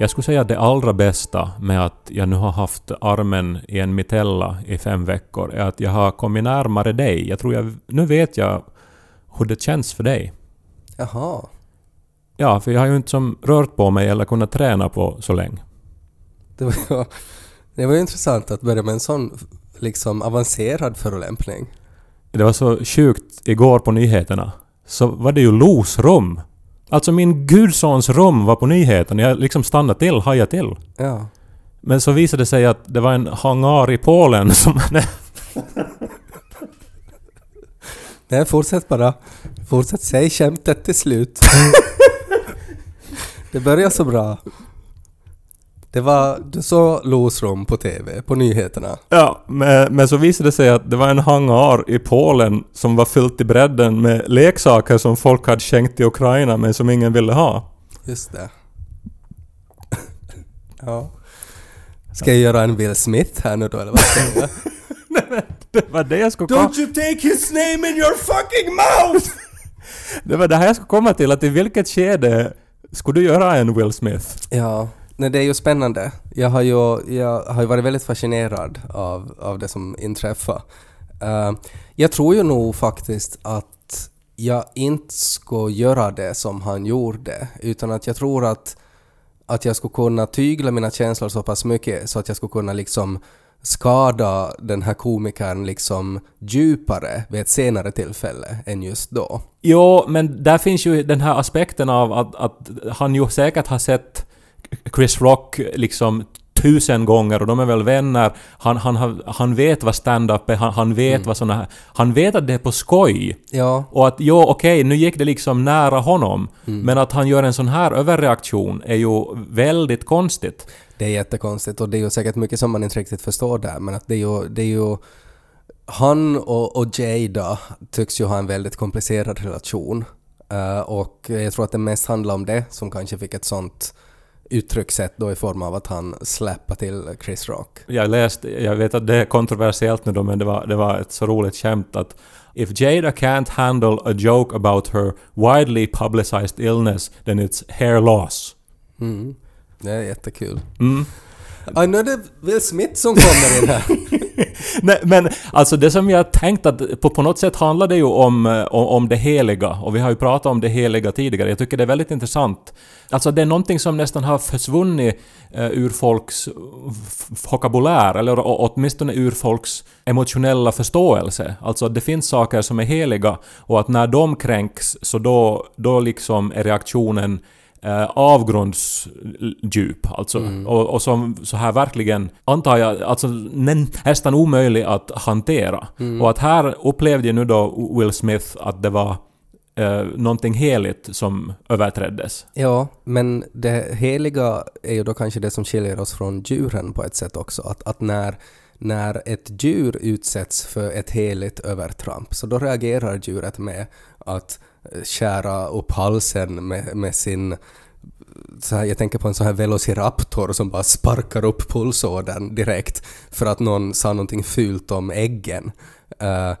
Jag skulle säga det allra bästa med att jag nu har haft armen i en mitella i fem veckor är att jag har kommit närmare dig. Jag tror jag... Nu vet jag hur det känns för dig. Jaha. Ja, för jag har ju inte som rört på mig eller kunnat träna på så länge. Det var, det var ju intressant att börja med en sån liksom avancerad förolämpning. Det var så sjukt igår på nyheterna. Så var det ju Los rum. Alltså min gudsons rum var på nyheterna. Jag liksom stannade till, hajade till. Ja. Men så visade det sig att det var en hangar i Polen som... Nej, fortsätt bara. Fortsätt, säg skämtet till slut. det börjar så bra. Det var, du såg Losrom på TV, på nyheterna. Ja, men, men så visade det sig att det var en hangar i Polen som var fyllt i bredden med leksaker som folk hade skänkt till Ukraina men som ingen ville ha. Just det. ja. Ska jag göra en Will Smith här nu då eller vad ska jag? Det var det jag skulle komma... you take his name in your fucking mouth! Det var det här jag skulle komma till, att i vilket skede skulle du göra en Will Smith? Ja, nej, det är ju spännande. Jag har ju, jag har ju varit väldigt fascinerad av, av det som inträffade. Uh, jag tror ju nog faktiskt att jag inte skulle göra det som han gjorde, utan att jag tror att, att jag skulle kunna tygla mina känslor så pass mycket så att jag skulle kunna liksom skada den här komikern liksom djupare vid ett senare tillfälle än just då. Jo, men där finns ju den här aspekten av att, att han ju säkert har sett Chris Rock liksom tusen gånger och de är väl vänner. Han, han, han vet vad stand-up är, han, han vet vad såna här... Han vet att det är på skoj. Ja, Och att jo, okej, nu gick det liksom nära honom. Men att han gör en sån här överreaktion är ju väldigt konstigt. Det är jättekonstigt och det är ju säkert mycket som man inte riktigt förstår där men att det är ju, det är ju han och, och Jada tycks ju ha en väldigt komplicerad relation Eh, och jag tror att det mest handlar om det som kanske fick ett sånt uttryckssätt då i form av att han släppade till Chris Rock. Jag läste, jag vet att det är kontroversiellt nu då, men det var, det var ett så roligt skämt att If Jada can't handle a joke about her widely publicized illness, then it's hair loss. Mm. Det är jättekul. Mm. Ja, nu är det Will Smith som kommer in här. Nej, men alltså det som jag tänkt att på, på något sätt handlar det ju om, om, om det heliga och vi har ju pratat om det heliga tidigare. Jag tycker det är väldigt intressant. Alltså det är någonting som nästan har försvunnit eh, ur folks vokabulär eller åtminstone ur folks emotionella förståelse. Alltså att det finns saker som är heliga och att när de kränks så då, då liksom är reaktionen eh, avgrundsdjup. Alltså, och, och som så här verkligen, antar jag, alltså nä- nästan omöjlig att hantera. Och att här upplevde jag nu då Will Smith att det var eh, någonting heligt som överträddes. Ja, men det heliga är ju då kanske det som skiljer oss från djuren på ett sätt också. Att, att när, när ett djur utsätts för ett heligt övertramp så då reagerar djuret med att Eh, skära upp halsen med, med sin så här, jag tänker på en sån här velociraptor som bara sparkar upp pulsådern direkt för att någon sa någonting fult om äggen. Uh,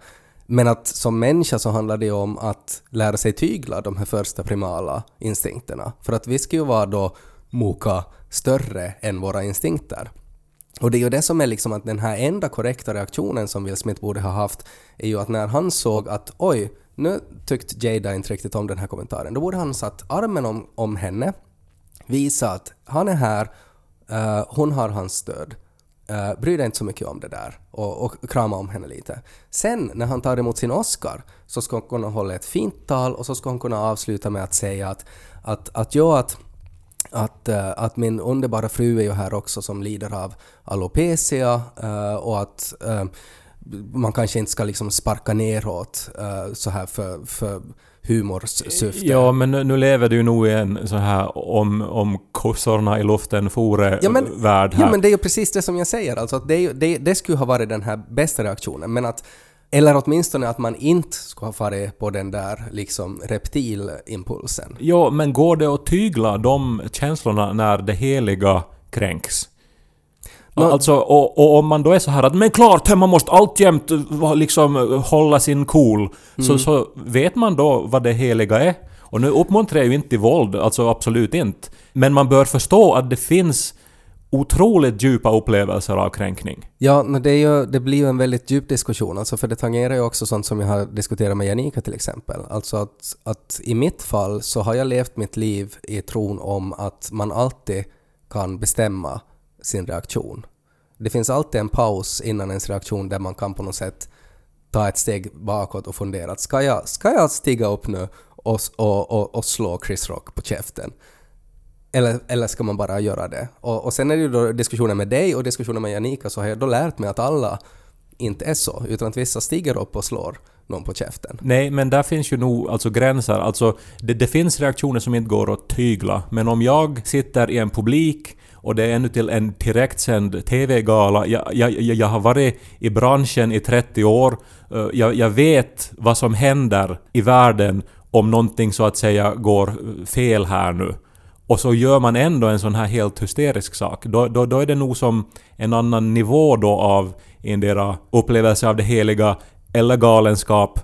men att som människa så handlar det ju om att lära sig tygla de här första primala instinkterna. För att vi ska ju vara då moka större än våra instinkter. Och det är ju det som är liksom att den här enda korrekta reaktionen som Will Smith borde ha haft är ju att när han såg att oj, nu tyckte Jada inte riktigt om den här kommentaren, då borde han satt armen om, om henne, visa att han är här, uh, hon har hans stöd. Uh, bry dig inte så mycket om det där och, och krama om henne lite. Sen när han tar emot sin Oscar så ska hon kunna hålla ett fint tal och så ska hon kunna avsluta med att säga att, att, att jo, att att, eh, att min underbara fru är ju här också som lider av alopecia eh, och att eh, man kanske inte ska liksom sparka neråt eh, så här för, för humors syfte. Ja, men nu, lever du ju nog i en så här om, om kossorna i luften fore Ja men, värld här. ja men det är ju precis det som jag säger, alltså att det, det, det skulle ha varit den här bästa reaktionen, men att eller åtminstone att man inte skulle ha farit på den där liksom reptilimpulsen. Ja, men går det att tygla de känslorna när det heliga kränks? Nå- Alltså, och, och om man då är så här att men klart, man måste alltjämt eh, liksom eh, hålla sin cool, Mm. så, så vet man då vad det heliga är. Och nu uppmuntrar jag ju inte till våld, alltså absolut inte. Men man bör förstå att det finns otroligt djupa upplevelser av kränkning. Ja, men det, är ju, det blir ju en väldigt djup diskussion, alltså för det tangerar ju också sånt som jag har diskuterat med Janika till exempel. Alltså att, att i mitt fall så har jag levt mitt liv i tron om att man alltid kan bestämma sin reaktion. Det finns alltid en paus innan ens reaktion där man kan på något sätt ta ett steg bakåt och fundera ska jag, ska jag stiga upp nu och, och, och, och slå Chris Rock på käften? Eller, eller ska man bara göra det? Och, och sen är det ju då diskussionen med dig och diskussionen med Janika så har jag då lärt mig att alla inte är så, utan att vissa stiger upp och slår någon på käften. Nej, men där finns ju nog alltså gränser. Alltså, det, det finns reaktioner som inte går att tygla. Men om jag sitter i en publik och det är ännu till en direktsänd TV-gala. Jag, jag, jag har varit i branschen i 30 år. Eh, jag, jag vet vad som händer i världen om någonting så att säga går fel här nu. Och så gör man ändå en sån här helt hysterisk sak. Då, då, då är det nog som en annan nivå då av endera upplevelse av det heliga eller galenskap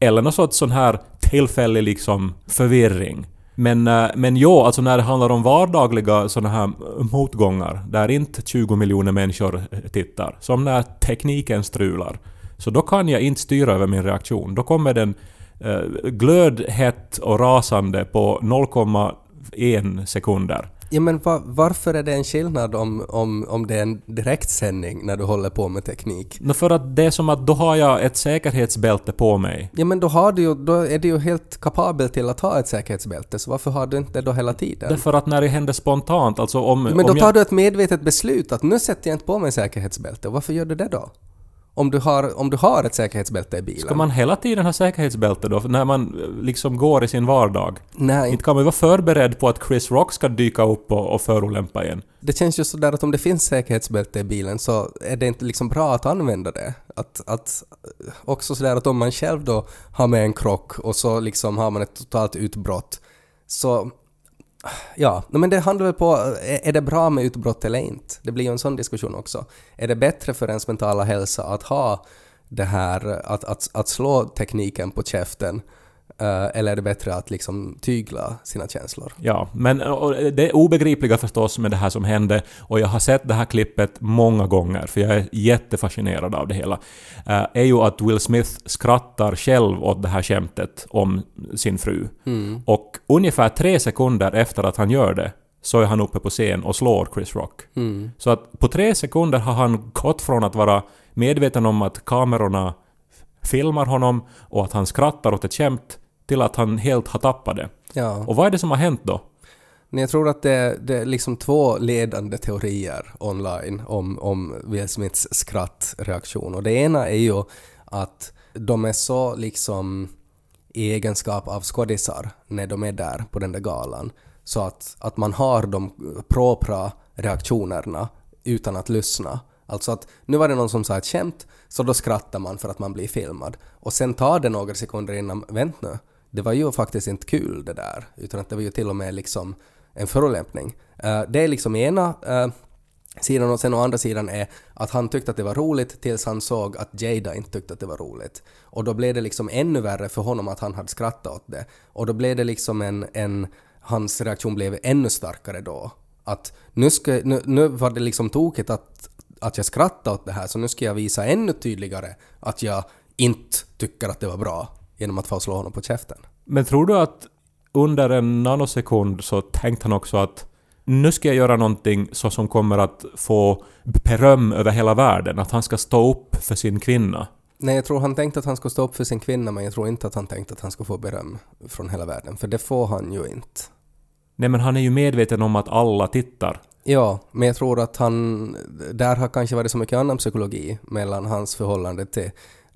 eller någon sorts sån här tillfällig liksom förvirring. Men, eh, men jo, alltså när det handlar om vardagliga sådana här motgångar där inte 20 miljoner människor eh, tittar, som när tekniken strular, så då kan jag inte styra över min reaktion. Då kommer den eh, glödhett och rasande på 0,1 sekunder. Ja men va, varför är det en skillnad om, om, om det är en direktsändning när du håller på med teknik? No, för att det är som att då har jag ett säkerhetsbälte på mig. Ja men då, har du ju, då är du ju helt kapabel till att ha ett säkerhetsbälte, så varför har du inte det då hela tiden? Därför att när det händer spontant, alltså om... Men då om tar jag, du ett medvetet beslut att nu sätter jag inte på mig säkerhetsbälte, varför gör du det då? Om du har, om du har ett säkerhetsbälte i bilen? Ska man hela tiden ha säkerhetsbälte då, när man eh, liksom går i sin vardag? Nej. Inte kan man vara förberedd på att Chris Rock ska dyka upp och, och förolämpa en. Det känns ju sådär att om det finns säkerhetsbälte i bilen så är det inte liksom bra att använda det. Att, att också sådär att om man själv då har med en krock och så liksom har man ett totalt utbrott så Ja, men det handlar väl på, eh, är det bra med utbrott eller inte? Det blir ju en sån diskussion också. Är det bättre för ens mentala hälsa att ha det här, att, att, att slå tekniken på käften Uh, eller är det bättre att liksom tygla sina känslor? Ja, men och det är obegripliga förstås med det här som hände och jag har sett det här klippet många gånger för jag är jättefascinerad av det hela. Uh, är ju att Will Smith skrattar själv åt det här skämtet om sin fru. Mm. Och ungefär tre sekunder efter att han gör det så är han uppe på scen och slår Chris Rock. Mm. Så att på tre sekunder har han gått från att vara medveten om att kamerorna filmar honom och att han skrattar åt ett skämt till att han helt har tappat det. Ja. Och vad är det som har hänt då? Jag tror att det, det är liksom två ledande teorier online om, om Will Smiths skrattreaktion. Och det ena är ju att de är så liksom i egenskap av skådisar när de är där på den där galan. Så att, att man har de propra reaktionerna utan att lyssna. Alltså att nu var det någon som sa ett skämt, så då skrattar man för att man blir filmad. Och sen tar det några sekunder innan, vänt nu, det var ju faktiskt inte kul det där, utan att det var ju till och med liksom en förolämpning. Uh, det är liksom ena uh, sidan och sen å andra sidan är att han tyckte att det var roligt tills han såg att Jada inte tyckte att det var roligt. Och då blev det liksom ännu värre för honom att han hade skrattat åt det. Och då blev det liksom en, en hans reaktion blev ännu starkare då. Att nu, ska, nu, nu var det liksom tokigt att, att jag skrattade åt det här så nu ska jag visa ännu tydligare att jag inte tycker att det var bra genom att få slå honom på käften. Men tror du att under en nanosekund så tänkte han också att nu ska jag göra någonting så som kommer att få beröm över hela världen, att han ska stå upp för sin kvinna? Nej, jag tror han tänkte att han skulle stå upp för sin kvinna, men jag tror inte att han tänkte att han skulle få beröm från hela världen, för det får han ju inte. Nej men han är ju medveten om att alla tittar. Ja, men jag tror att han... Där har kanske varit så mycket annan psykologi mellan hans förhållande till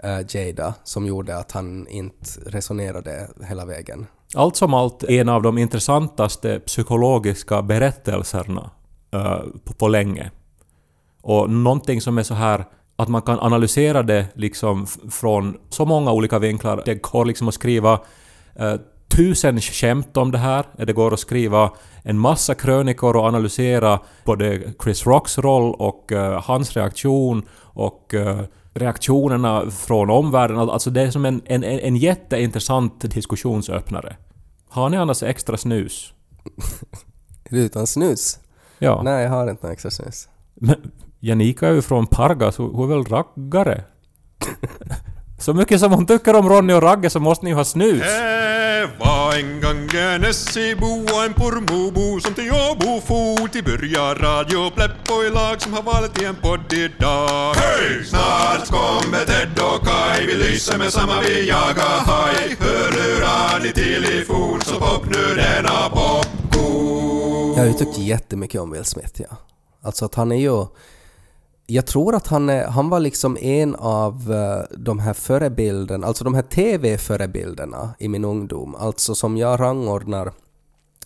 uh, Jada som gjorde att han inte resonerade hela vägen. Allt som allt en av de intressantaste psykologiska berättelserna uh, på, på länge. Och någonting som är så här att man kan analysera det liksom från så många olika vinklar. Det går liksom att skriva uh, tusen skämt om det här. Det går att skriva en massa krönikor och analysera både Chris Rocks roll och uh, hans reaktion och uh, reaktionerna från omvärlden. Alltså det är som en, en, en jätteintressant diskussionsöppnare. Har ni annars extra snus? Är du utan snus? Ja. Nej, jag har inte någon extra snus. Men Janika är ju från Pargas, hon är väl raggare? så mycket som hon tycker om Ronny och Ragge så måste ni ju ha snus. Det var en gång en Essebo och en Pormobo som till Åbo for till börja Radio Pleppo-lag som har valt i en podd idag. Hej! Snart kommer Ted och Kai, vi lyser med samma vi jagar haj. Hörlurar ni till i fot så pop nu denna popcorn. Jag har ju tyckt jättemycket om Will Smith, ja. Alltså att han är ju... Jag tror att han, han var liksom en av eh, de här förebilderna, alltså de här TV-förebilderna i min ungdom, alltså som jag rangordnar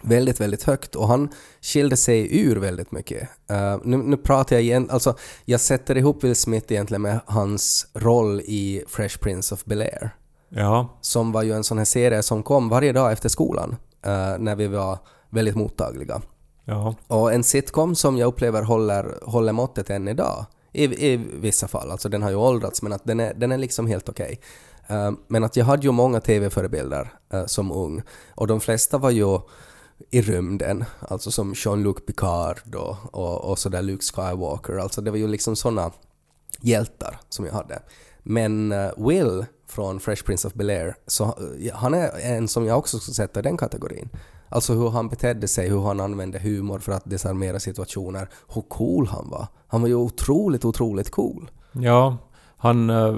väldigt, väldigt högt och han skilde sig ur väldigt mycket. Eh, nu, nu pratar jag igen, alltså jag sätter ihop Will Smith egentligen med hans roll i Fresh Prince of Bel-Air Ja. som var ju en sån här serie som kom varje dag efter skolan eh, när vi var väldigt mottagliga. Ja. Och en sitcom som jag upplever håller, håller måttet än idag. I, I vissa fall, alltså den har ju åldrats men att den är, den är liksom helt okej. Eh, men att jag hade ju många TV-förebilder uh, som ung och de flesta var ju i rymden, alltså som Jean-Luc Picard och, och, och sådär Luke Skywalker, alltså det var ju liksom såna hjältar som jag hade. Men uh, Will från Fresh Prince of Bel-Air, så eh, han är en som jag också skulle sätta i den kategorin. Alltså hur han betedde sig, hur han använde humor för att desarmera situationer, hur cool han var. Han var ju otroligt, otroligt cool. Ja. Han eh,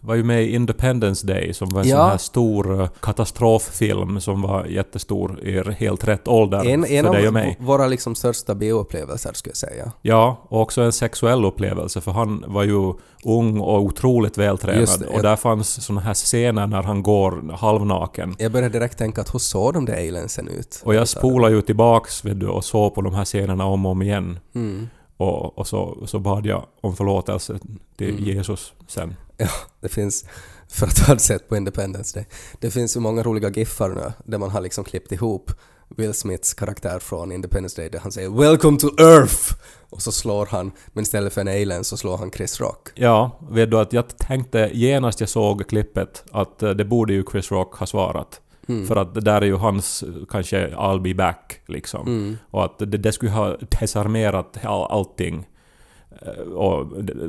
var ju med i Independence Day som var en Ja. sån här stor eh, katastroffilm som var jättestor i helt rätt ålder En, en för av dig och mig. v- våra liksom största bioupplevelser skulle jag säga. Ja, och också en sexuell upplevelse för han var ju ung och otroligt vältränad. Det, och där fanns såna här scener när han går halvnaken. Jag började direkt tänka att hur såg de där aliensen ut? Och jag spolade ju tillbaks vet du, och såg på de här scenerna om och om igen. Mm. Och, och så, så bad jag om förlåtelse till Mm. Jesus sen. Ja, det finns, för att ha sett på Independence Day, det finns ju många roliga giffar nu där man har liksom klippt ihop Will Smiths karaktär från Independence Day där han säger “Welcome to Earth” och så slår han, men istället för en alien så slår han Chris Rock. Ja, vet du att jag tänkte genast jag såg klippet att eh, det borde ju Chris Rock ha svarat. Mm. För att det där är ju hans kanske I'll be back liksom. Mm. Och att det, det skulle ha desarmerat all, allting. Eh, Och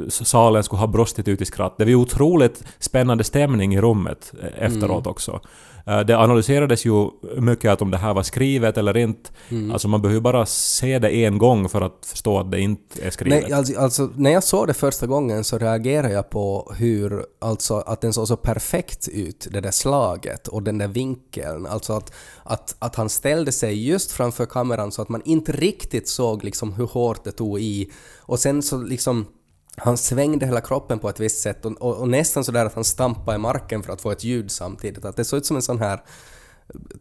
salen skulle ha brustit ut i skratt. Det var ju otroligt spännande stämning i rummet eh, efteråt också. Eh, Det analyserades ju mycket att om det här var skrivet eller inte. Mm. Alltså man behöver bara se det en gång för att förstå att det inte är skrivet. Nej, alltså, alltså, när jag såg det första gången så reagerade jag på hur, alltså att den såg så perfekt ut, det där slaget och den där vinkeln. Alltså att, att, att han ställde sig just framför kameran så att man inte riktigt såg liksom hur hårt det tog i. Och sen så liksom han svängde hela kroppen på ett visst sätt och, och, och nästan sådär att han stampade i marken för att få ett ljud samtidigt. Att det såg ut som en sån här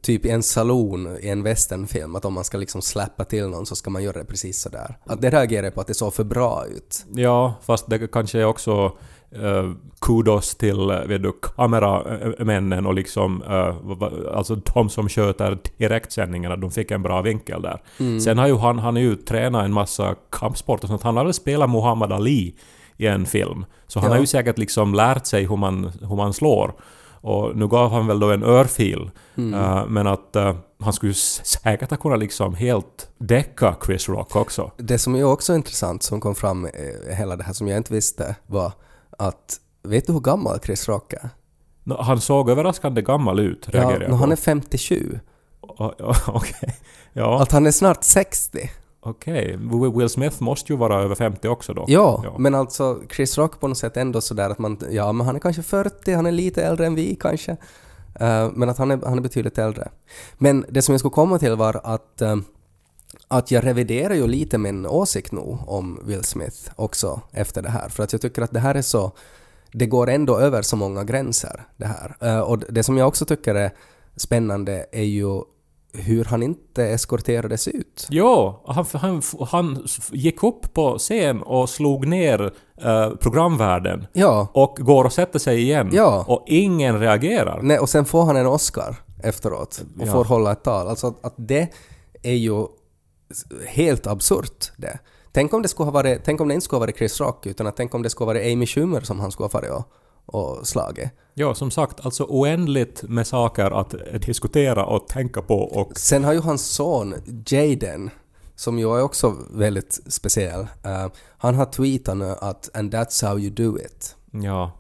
typ i en saloon i en westernfilm, att om man ska liksom släppa till någon så ska man göra det precis sådär. Att det reagerar på att det såg för bra ut. Ja, fast det kanske är också eh, kudos till eh, vet du, kameramännen och liksom vad- alltså de som sköter direktsändningarna, de fick en bra vinkel där. Sen har ju han, han är ju tränat en massa kampsport och sånt. Han har väl spelat Muhammad Ali i en film. Så han Ja. har ju säkert liksom lärt sig hur man, hur man slår. Och nu gav han väl då en örfil. Eh, men att eh, han skulle säkert ha kunnat liksom helt däcka Chris Rock också. Det som är också intressant som kom fram hela det här som jag inte visste var att vet du hur gammal Chris Rock är? Nå, Han såg överraskande gammal ut, Ja, reagerar jag på. han är 57. O- o- Okej. Ja, Att han är snart 60. okej. Will Will Smith måste ju vara över 50 också då. Ja, Ja. men alltså Chris Rock på något sätt ändå sådär att man, ja men han är kanske 40, han är lite äldre än vi kanske. Eh, men att han är, han är betydligt äldre. Men det som jag skulle komma till var att, eh, att jag reviderar ju lite min åsikt nu om Will Smith också efter det här. För att jag tycker att det här är så, det går ändå över så många gränser det här. Eh, och det som jag också tycker är spännande är ju hur han inte eskorterades ut. Jo, han, han, han gick upp på scen och slog ner eh, programvärden. Ja, Och går och sätter sig igen. Ja. Och ingen reagerar. Nej, och sen får han en Oscar efteråt och Ja. får hålla ett tal. Alltså att, att det är ju helt absurt det. Tänk om det, skulle ha varit, tänk om det inte skulle ha varit Chris Rock utan att tänk om det skulle ha varit Amy Schumer som han skulle ha farit och, och slagit. Ja, som sagt, alltså oändligt med saker att diskutera och tänka på och... Sen har ju hans son Jaden, som ju är också väldigt speciell, eh, han har tweetat nu att “and that's how you do it”. Ja,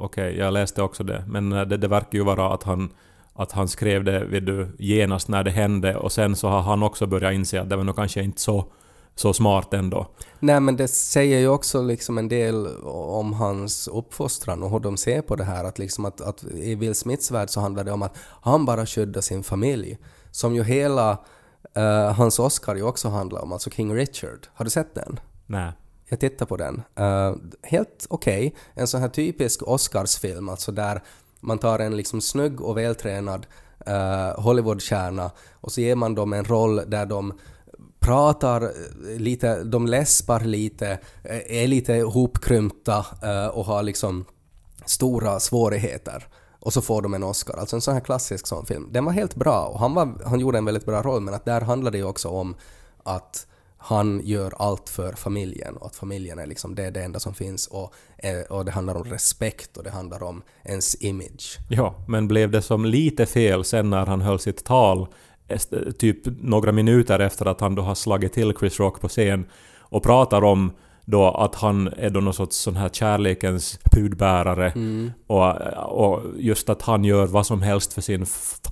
okej, jag läste också det. Men eh, det, det verkar ju vara att han, att han skrev det vid du, genast när det hände och sen så har han också börjat inse att det var nog kanske inte så, så smart ändå. Nej men det säger ju också liksom en del om hans uppfostran och hur de ser på det här att liksom att, att i Will Smiths värld så handlar det om att han bara skyddar sin familj. Som ju hela eh, hans Oscar ju också handlar om, alltså King Richard. Har du sett den? Nej. Jag tittar på den. Eh, helt okej. En sån här typisk Oscarsfilm, alltså där man tar en liksom snygg och vältränad uh, Hollywoodstjärna och så ger man dem en roll där de pratar eh, lite, de läspar lite, eh, är lite hopkrympta och har liksom stora svårigheter. Och så får de en Oscar. Alltså en sån här klassisk sån film. Den var helt bra och han, var, han gjorde en väldigt bra roll men att där handlade det ju också om att han gör allt för familjen och att familjen är liksom det, det enda som finns och, eh, och det handlar om respekt och det handlar om ens image. Ja, men blev det som lite fel sen när han höll sitt tal typ några minuter efter att han då har slagit till Chris Rock på scen och pratar om då att han är då någon sorts sån här kärlekens budbärare och, och just att han gör vad som helst för sin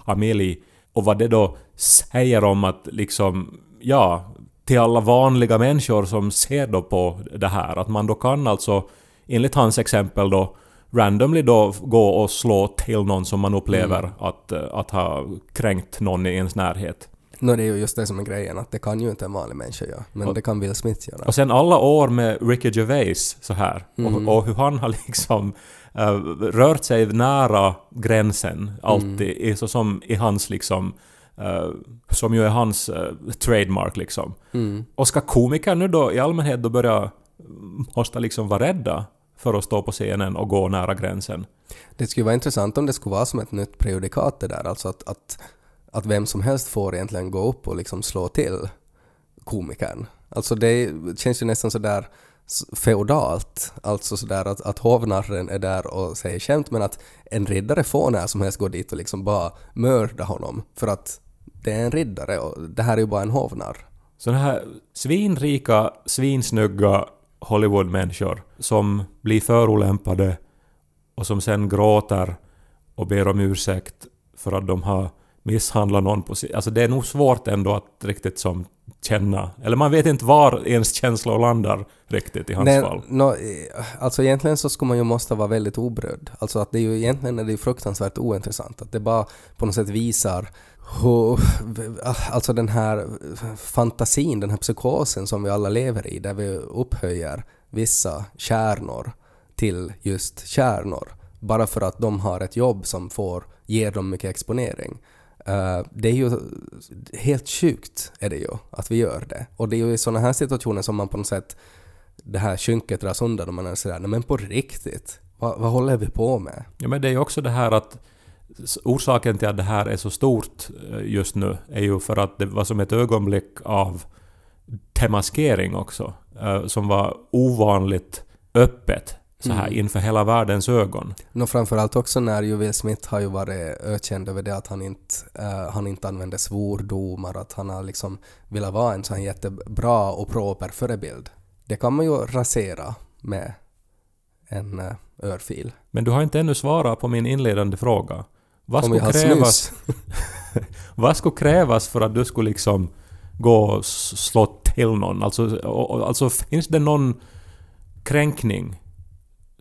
familj och vad det då säger om att liksom, ja, till alla vanliga människor som ser då på det här, att man då kan alltså, enligt hans exempel då, randomly då gå och slå till någon som man upplever att, eh, att ha kränkt någon i ens närhet. Nå, det är ju just det som är grejen, att det kan ju inte en vanlig människa göra, men Och- det kan Will Smith göra. Och sen alla år med Ricky Gervais så här Mm. och, och hur han har liksom eh, rört sig nära gränsen alltid, Mm. i, så som i hans liksom eh, som ju är hans eh, trademark liksom. Mm. Och ska komiker nu då i allmänhet då börja måste liksom vara rädda för att stå på scenen och gå nära gränsen? Det skulle vara intressant om det skulle vara som ett nytt prejudikat det där, alltså att, att, att vem som helst får egentligen gå upp och liksom slå till komikern. Alltså det känns ju nästan sådär feodalt, alltså sådär att, att hovnarren är där och säger skämt men att en riddare får när som helst gå dit och liksom bara mörda honom för att det är en riddare och det här är ju bara en hovnarr. Sådana här svinrika, svinsnygga Hollywoodmänniskor som blir förolämpade och som sen gråter och ber om ursäkt för att de har misshandlat någon på si- Alltså det är nog svårt ändå att riktigt som känna. Eller man vet inte var ens känslor landar riktigt i hans Nej, fall. nå, eh, alltså egentligen så skulle man ju måste vara väldigt obrydd. Alltså att det är ju egentligen är det fruktansvärt ointressant. Att det bara på något sätt visar hur, alltså den här fantasin, den här psykosen som vi alla lever i, där vi upphöjer vissa kärnor till just kärnor. Bara för att de har ett jobb som får, ger dem mycket exponering. Eh, det är ju helt sjukt är det ju att vi gör det. Och det är ju i sådana här situationer som man på något sätt det här skynket dras undan och man är sådär, nej men på riktigt, vad, vad håller vi på med? Ja men det är ju också det här att orsaken till att det här är så stort eh, just nu är ju för att det var som ett ögonblick av temaskering också. eh, Som var ovanligt öppet så här Mm. inför hela världens ögon. Nå framförallt också när ju Will Smith har ju varit ökänd över det att han inte, eh, han inte använder svordomar, att han har liksom velat vara en sån jättebra och proper förebild. Det kan man ju rasera med en uh, örfil. Men du har inte ännu svarat på min inledande fråga. Vad skulle, krävas, vad skulle krävas för att du skulle liksom gå och slå till någon? Alltså, alltså finns det någon kränkning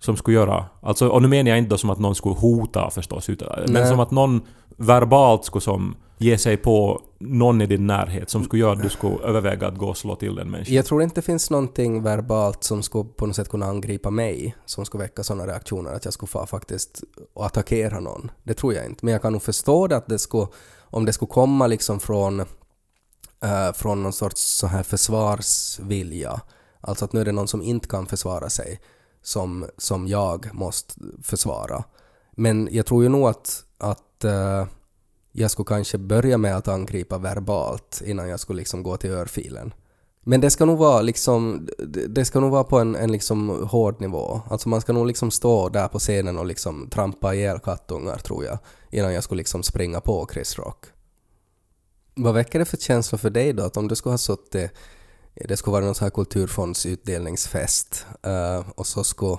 som skulle göra... Alltså, och nu menar jag inte då som att någon skulle hota förstås, utan, men som att någon verbalt skulle som ge sig på någon i din närhet som skulle göra att du skulle överväga att gå och slå till den människan. Jag tror inte det finns någonting verbalt som skulle på något sätt kunna angripa mig, som skulle väcka sådana reaktioner att jag skulle få faktiskt och attackera någon. Det tror jag inte. Men jag kan nog förstå det att det skulle, om det skulle komma liksom från, äh, från någon sorts så här försvarsvilja, alltså att nu är det någon som inte kan försvara sig, som, som jag måste försvara. Men jag tror ju nog att, att uh, jag skulle kanske börja med att angripa verbalt innan jag skulle liksom gå till örfilen. Men det ska nog vara liksom, det- ska nog vara på en, en liksom hård nivå. Alltså man ska nog liksom stå där på scenen och liksom trampa ihjäl kattungar tror jag, innan jag skulle liksom springa på Chris Rock. Vad väcker det för känslor för dig då? Att om du skulle ha suttit, det skulle vara någon sån här kulturfondsutdelningsfest eh, och så skulle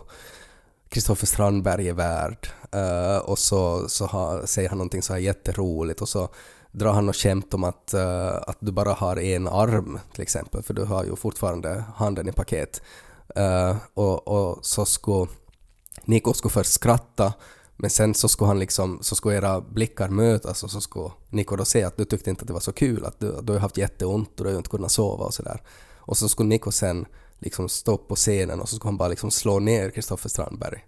Kristoffer Strandberg är värd uh, och så, så ha, säger han någonting så här jätteroligt och så drar han något skämt om att, uh, att du bara har en arm till exempel för du har ju fortfarande handen i paket. Uh, och, och så skulle Niko skulle först skratta men sen så skulle han liksom, så skulle era blickar mötas och så skulle Niko då säga att du tyckte inte att det var så kul, att du, du har haft jätteont och du har ju inte kunnat sova och sådär. Och så skulle Niko sen liksom stå på scenen och så skulle han bara liksom slå ner Kristoffer Strandberg.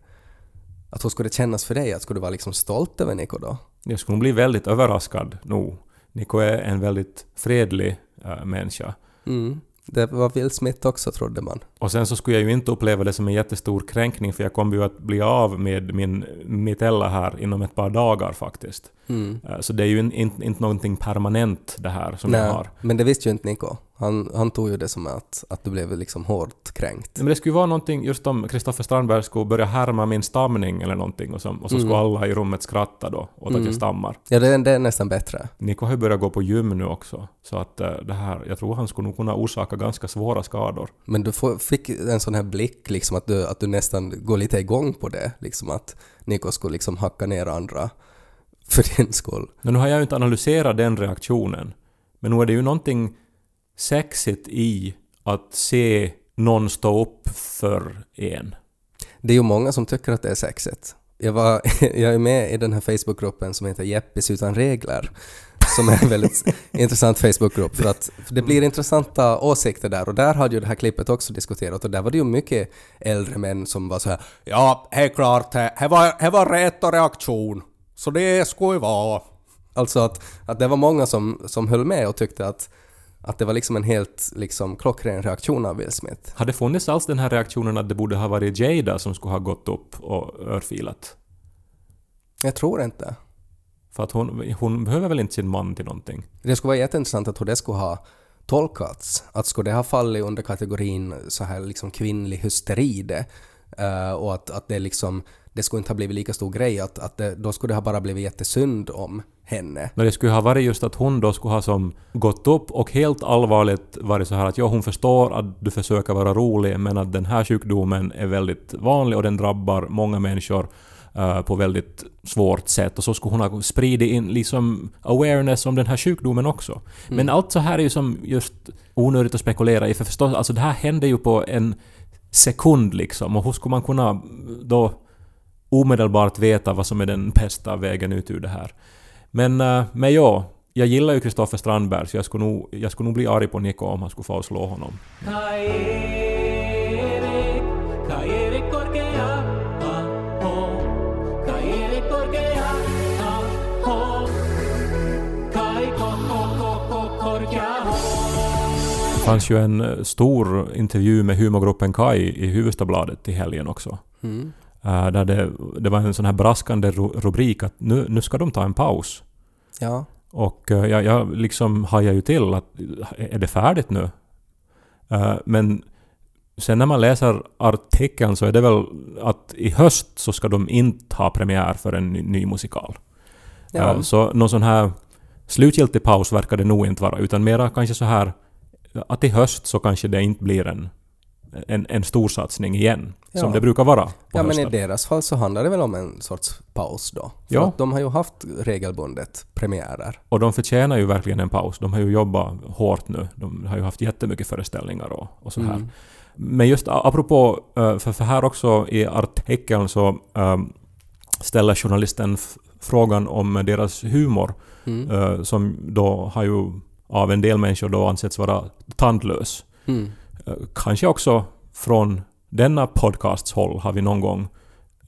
Att hur skulle det kännas för dig? Att skulle du vara liksom stolt över Niko då? Jag skulle bli väldigt överraskad nog. Niko är en väldigt fredlig äh, människa. Mm. Det var Will Smith också trodde man. Och sen så skulle jag ju inte uppleva det som en jättestor kränkning för jag kommer ju att bli av med min mitella här inom ett par dagar faktiskt. Mm. Äh, Så det är ju in, in, inte någonting permanent det här som jag har. men det visste ju inte Niko. Han, han tog ju det som att, att du blev liksom hårt kränkt. Men det skulle ju vara någonting just om Kristoffer Strandberg skulle börja härma min stamning eller någonting och så, och så skulle Mm. alla i rummet skratta då åt att jag stammar. Ja, det, är- det är nästan bättre. Niko har ju börjat gå på gym nu också. Så att äh, det här, jag tror han skulle nog kunna orsaka ganska svåra skador. Men du får, fick en sån här blick, liksom att du, att du nästan går lite igång på det. Liksom att Niko skulle liksom hacka ner andra för din skull. Men nu har jag ju inte analyserat den reaktionen. Men nu är det ju någonting sexigt i att se någon stå upp för en. Det är ju många som tycker att det är sexigt. Jag, var, jag är med i den här Facebookgruppen som heter Jeppis utan regler. Som är en väldigt intressant Facebookgrupp för att för det blir intressanta åsikter där och där hade ju det här klippet också diskuterat och där var det ju mycket äldre män som var så här Ja, är klart, det det var, det var rätt och reaktion. Så det skulle ju vara. Alltså att, att det var många som, som höll med och tyckte att, att det var liksom en helt liksom klockren reaktion av Will Smith. Har det funnits alls den här reaktionen att det borde ha varit Jada som skulle ha gått upp och örfilat? Jag tror inte. För att hon, hon behöver väl inte sin man till någonting? Det skulle vara jätteintressant att hur det skulle ha tolkats. Att skulle det ha fallit under kategorin så här liksom kvinnlig hysteri det, eh, och att, att det liksom det skulle inte ha blivit lika stor grej att, att det, då skulle det ha bara blivit jättesynd om henne. Men det skulle ha varit just att hon då skulle ha som gått upp och helt allvarligt varit så här att ja, hon förstår att du försöker vara rolig men att den här sjukdomen är väldigt vanlig och den drabbar många människor eh, på väldigt svårt sätt och så skulle hon ha spridit in liksom awareness om den här sjukdomen också. Men allt så här är ju som just onödigt att spekulera i för förstås, alltså det här hände ju på en sekund liksom och hur skulle man kunna då omedelbart veta vad som är den bästa vägen ut ur det här. Men, eh, men ja, jag gillar ju Kristoffer Strandberg så jag skulle, nog, jag skulle nog bli arg på Niko om han skulle få slå honom. Det fanns ju en eh, stor intervju med humorgruppen Kai i Huvudstadsbladet i helgen också. Mm. Äh, där det, det var en sån här braskande ru- rubrik att nu, nu ska de ta en paus. Ja. Och eh, jag, jag liksom hajar ju till att är det färdigt nu? Eh, men sen när man läser artikeln så är det väl att i höst så ska de inte ha premiär för en ny, ny musikal. Ja. Eh, så någon sån här slutgiltig paus verkar det nog inte vara utan mera kanske så här att i höst så kanske det inte blir en, en, en stor satsning igen. Ja. Som det brukar vara på Ja, men i hösten. deras fall så handlar det väl om en sorts paus då. För Ja. att de har ju haft regelbundet premiärer. Och de förtjänar ju verkligen en paus. De har ju jobbat hårt nu. De har ju haft jättemycket föreställningar och, och så här. Mm. Men just apropå, eh, för, här också i artikeln så ehm, ställer journalisten frågan om deras humor, Mm. eh, som då har ju av en del människor då ansetts vara tandlös. Mm. Kanske också från denna podcasts håll har vi någon gång,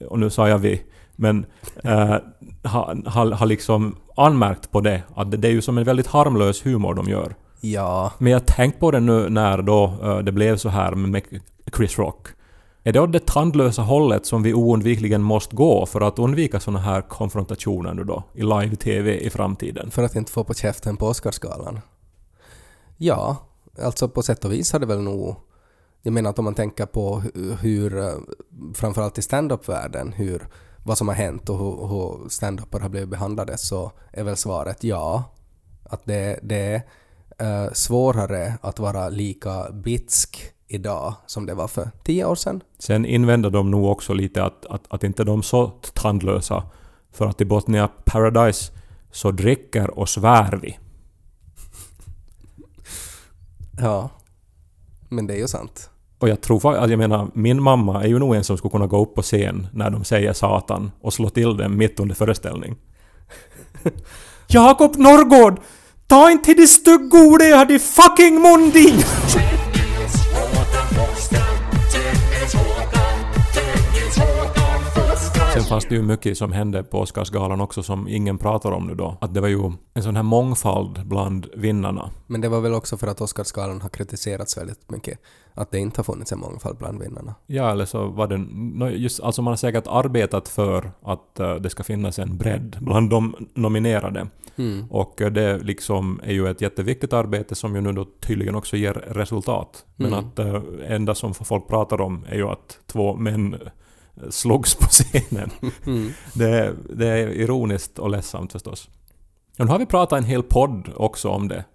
och nu sa jag vi, men eh, har ha, ha liksom anmärkt på det, att det, det är ju som en väldigt harmlös humor de gör. Ja. Men jag har tänkt på det nu när då eh, det blev så här med Chris Rock. Är det åt det tandlösa hållet som vi oundvikligen måste gå för att undvika såna här konfrontationer nu då i live-TV i framtiden? För att inte få på käften på Oscarsgalan. Ja, Alltså på sätt och vis har det väl nog... Jag menar att om man tänker på hur, eh, framförallt i stand-up-världen, hur, vad som har hänt och hur, hur stand-upar har blivit behandlade så är väl svaret ja. Att det, det är uh, svårare att vara lika bitsk idag som det var för tio år sedan. Sen invänder de nog också lite att, att, att inte de är så tandlösa. För att i Botnia Paradise så dricker och svär vi. Ja. Men det är ju sant. Och jag tror fa- att jag menar, min mamma är ju nog en som skulle kunna gå upp på scen när de säger Satan och slå till den mitt under föreställning. Jakob Norrgård! Ta inte det stugg jag hade fucking mun din! Fanns det ju mycket som hände på Oscarsgalan också som ingen pratar om nu då. Att det var ju en sån här mångfald bland vinnarna. Men det var väl också för att Oscarsgalan har kritiserats väldigt mycket. Att det inte har funnits en mångfald bland vinnarna. Ja, eller så var det... Just, alltså man har säkert arbetat för att eh, det ska finnas en bredd bland de nominerade. Mm. Och eh, det liksom är ju ett jätteviktigt arbete som ju nu då tydligen också ger resultat. Men Mm. att det enda som folk pratar om är ju att två män eh, slogs på scenen. Mm. Det, det är ironiskt och ledsamt förstås. Och nu har vi pratat en hel podd också om det.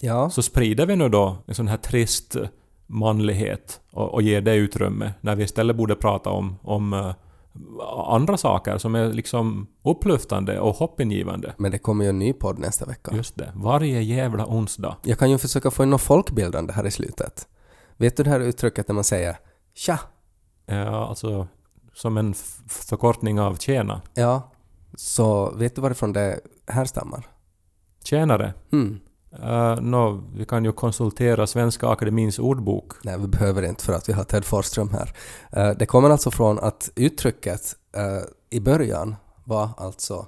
Ja, Så sprider vi nu då en sån här trist manlighet och, och ger det utrymme när vi istället borde prata om, om eh, andra saker som är liksom upplyftande och hoppingivande. men det kommer ju en ny podd nästa vecka. Just det. Varje jävla onsdag. Jag kan ju försöka få in något folkbildande här i slutet. Vet du det här uttrycket när man säger ”tja”? Ja, alltså som en förkortning av tjäna. Ja, så vet du varifrån det härstammar? Tjänare. Mm. Uh, nå, vi kan ju konsultera Svenska Akademins ordbok. Nej, vi behöver inte för att vi har Ted Forsström här. Eh, det kommer alltså från att uttrycket eh, i början var alltså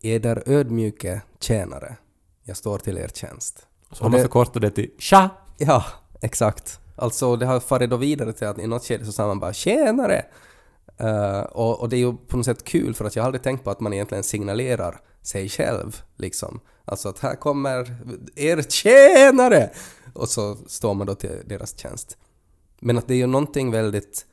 ”Eder ödmjuke tjänare, jag står till er tjänst”. Så har man förkortat det till tja! Ja, exakt. Alltså det har farit då vidare till att i något skede så sa man bara ”tjänare”. Uh, och, och det är ju på något sätt kul för att jag har aldrig tänkt på att man egentligen signalerar sig själv liksom. Alltså att här kommer er tjänare! Och så står man då till deras tjänst. Men att det är ju någonting väldigt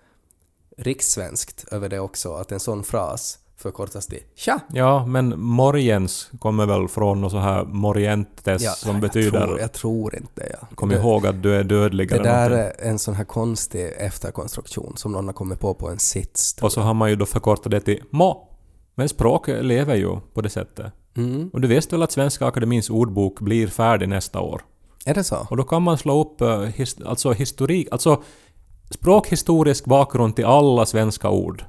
rikssvenskt över det också, att en sån fras förkortas till ”tja”. Ja, men morgens kommer väl från något så här morientes som jag betyder Tror, jag tror inte, ja. Kom Det- ihåg att du är dödlig Det där någonting. är en sån här konstig efterkonstruktion som någon har kommit på på en sits. Och så har man ju då förkortat det till må. Men språk lever ju på det sättet. Mm. Och du visste väl att Svenska Akademins ordbok blir färdig nästa år? Är det så? Och då kan man slå upp uh, his, alltså historik, alltså språkhistorisk bakgrund till alla svenska ord.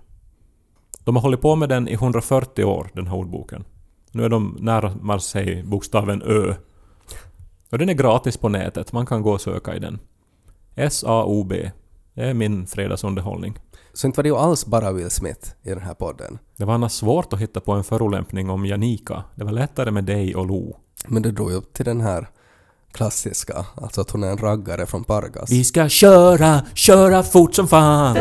De har hållit på med den i 140 år, den här ordboken. Nu är de närmar sig bokstaven Ö. Och den är gratis på nätet, man kan gå och söka i den. S-A-O-B. Det är min fredagsunderhållning. Så inte var det ju alls bara Will Smith i den här podden. Det var annars svårt att hitta på en förolämpning om Janika. Det var lättare med dig och Lo. Men du drog ju upp till den här klassiska, alltså att hon är en raggare från Pargas. Vi ska köra, köra fort som fan!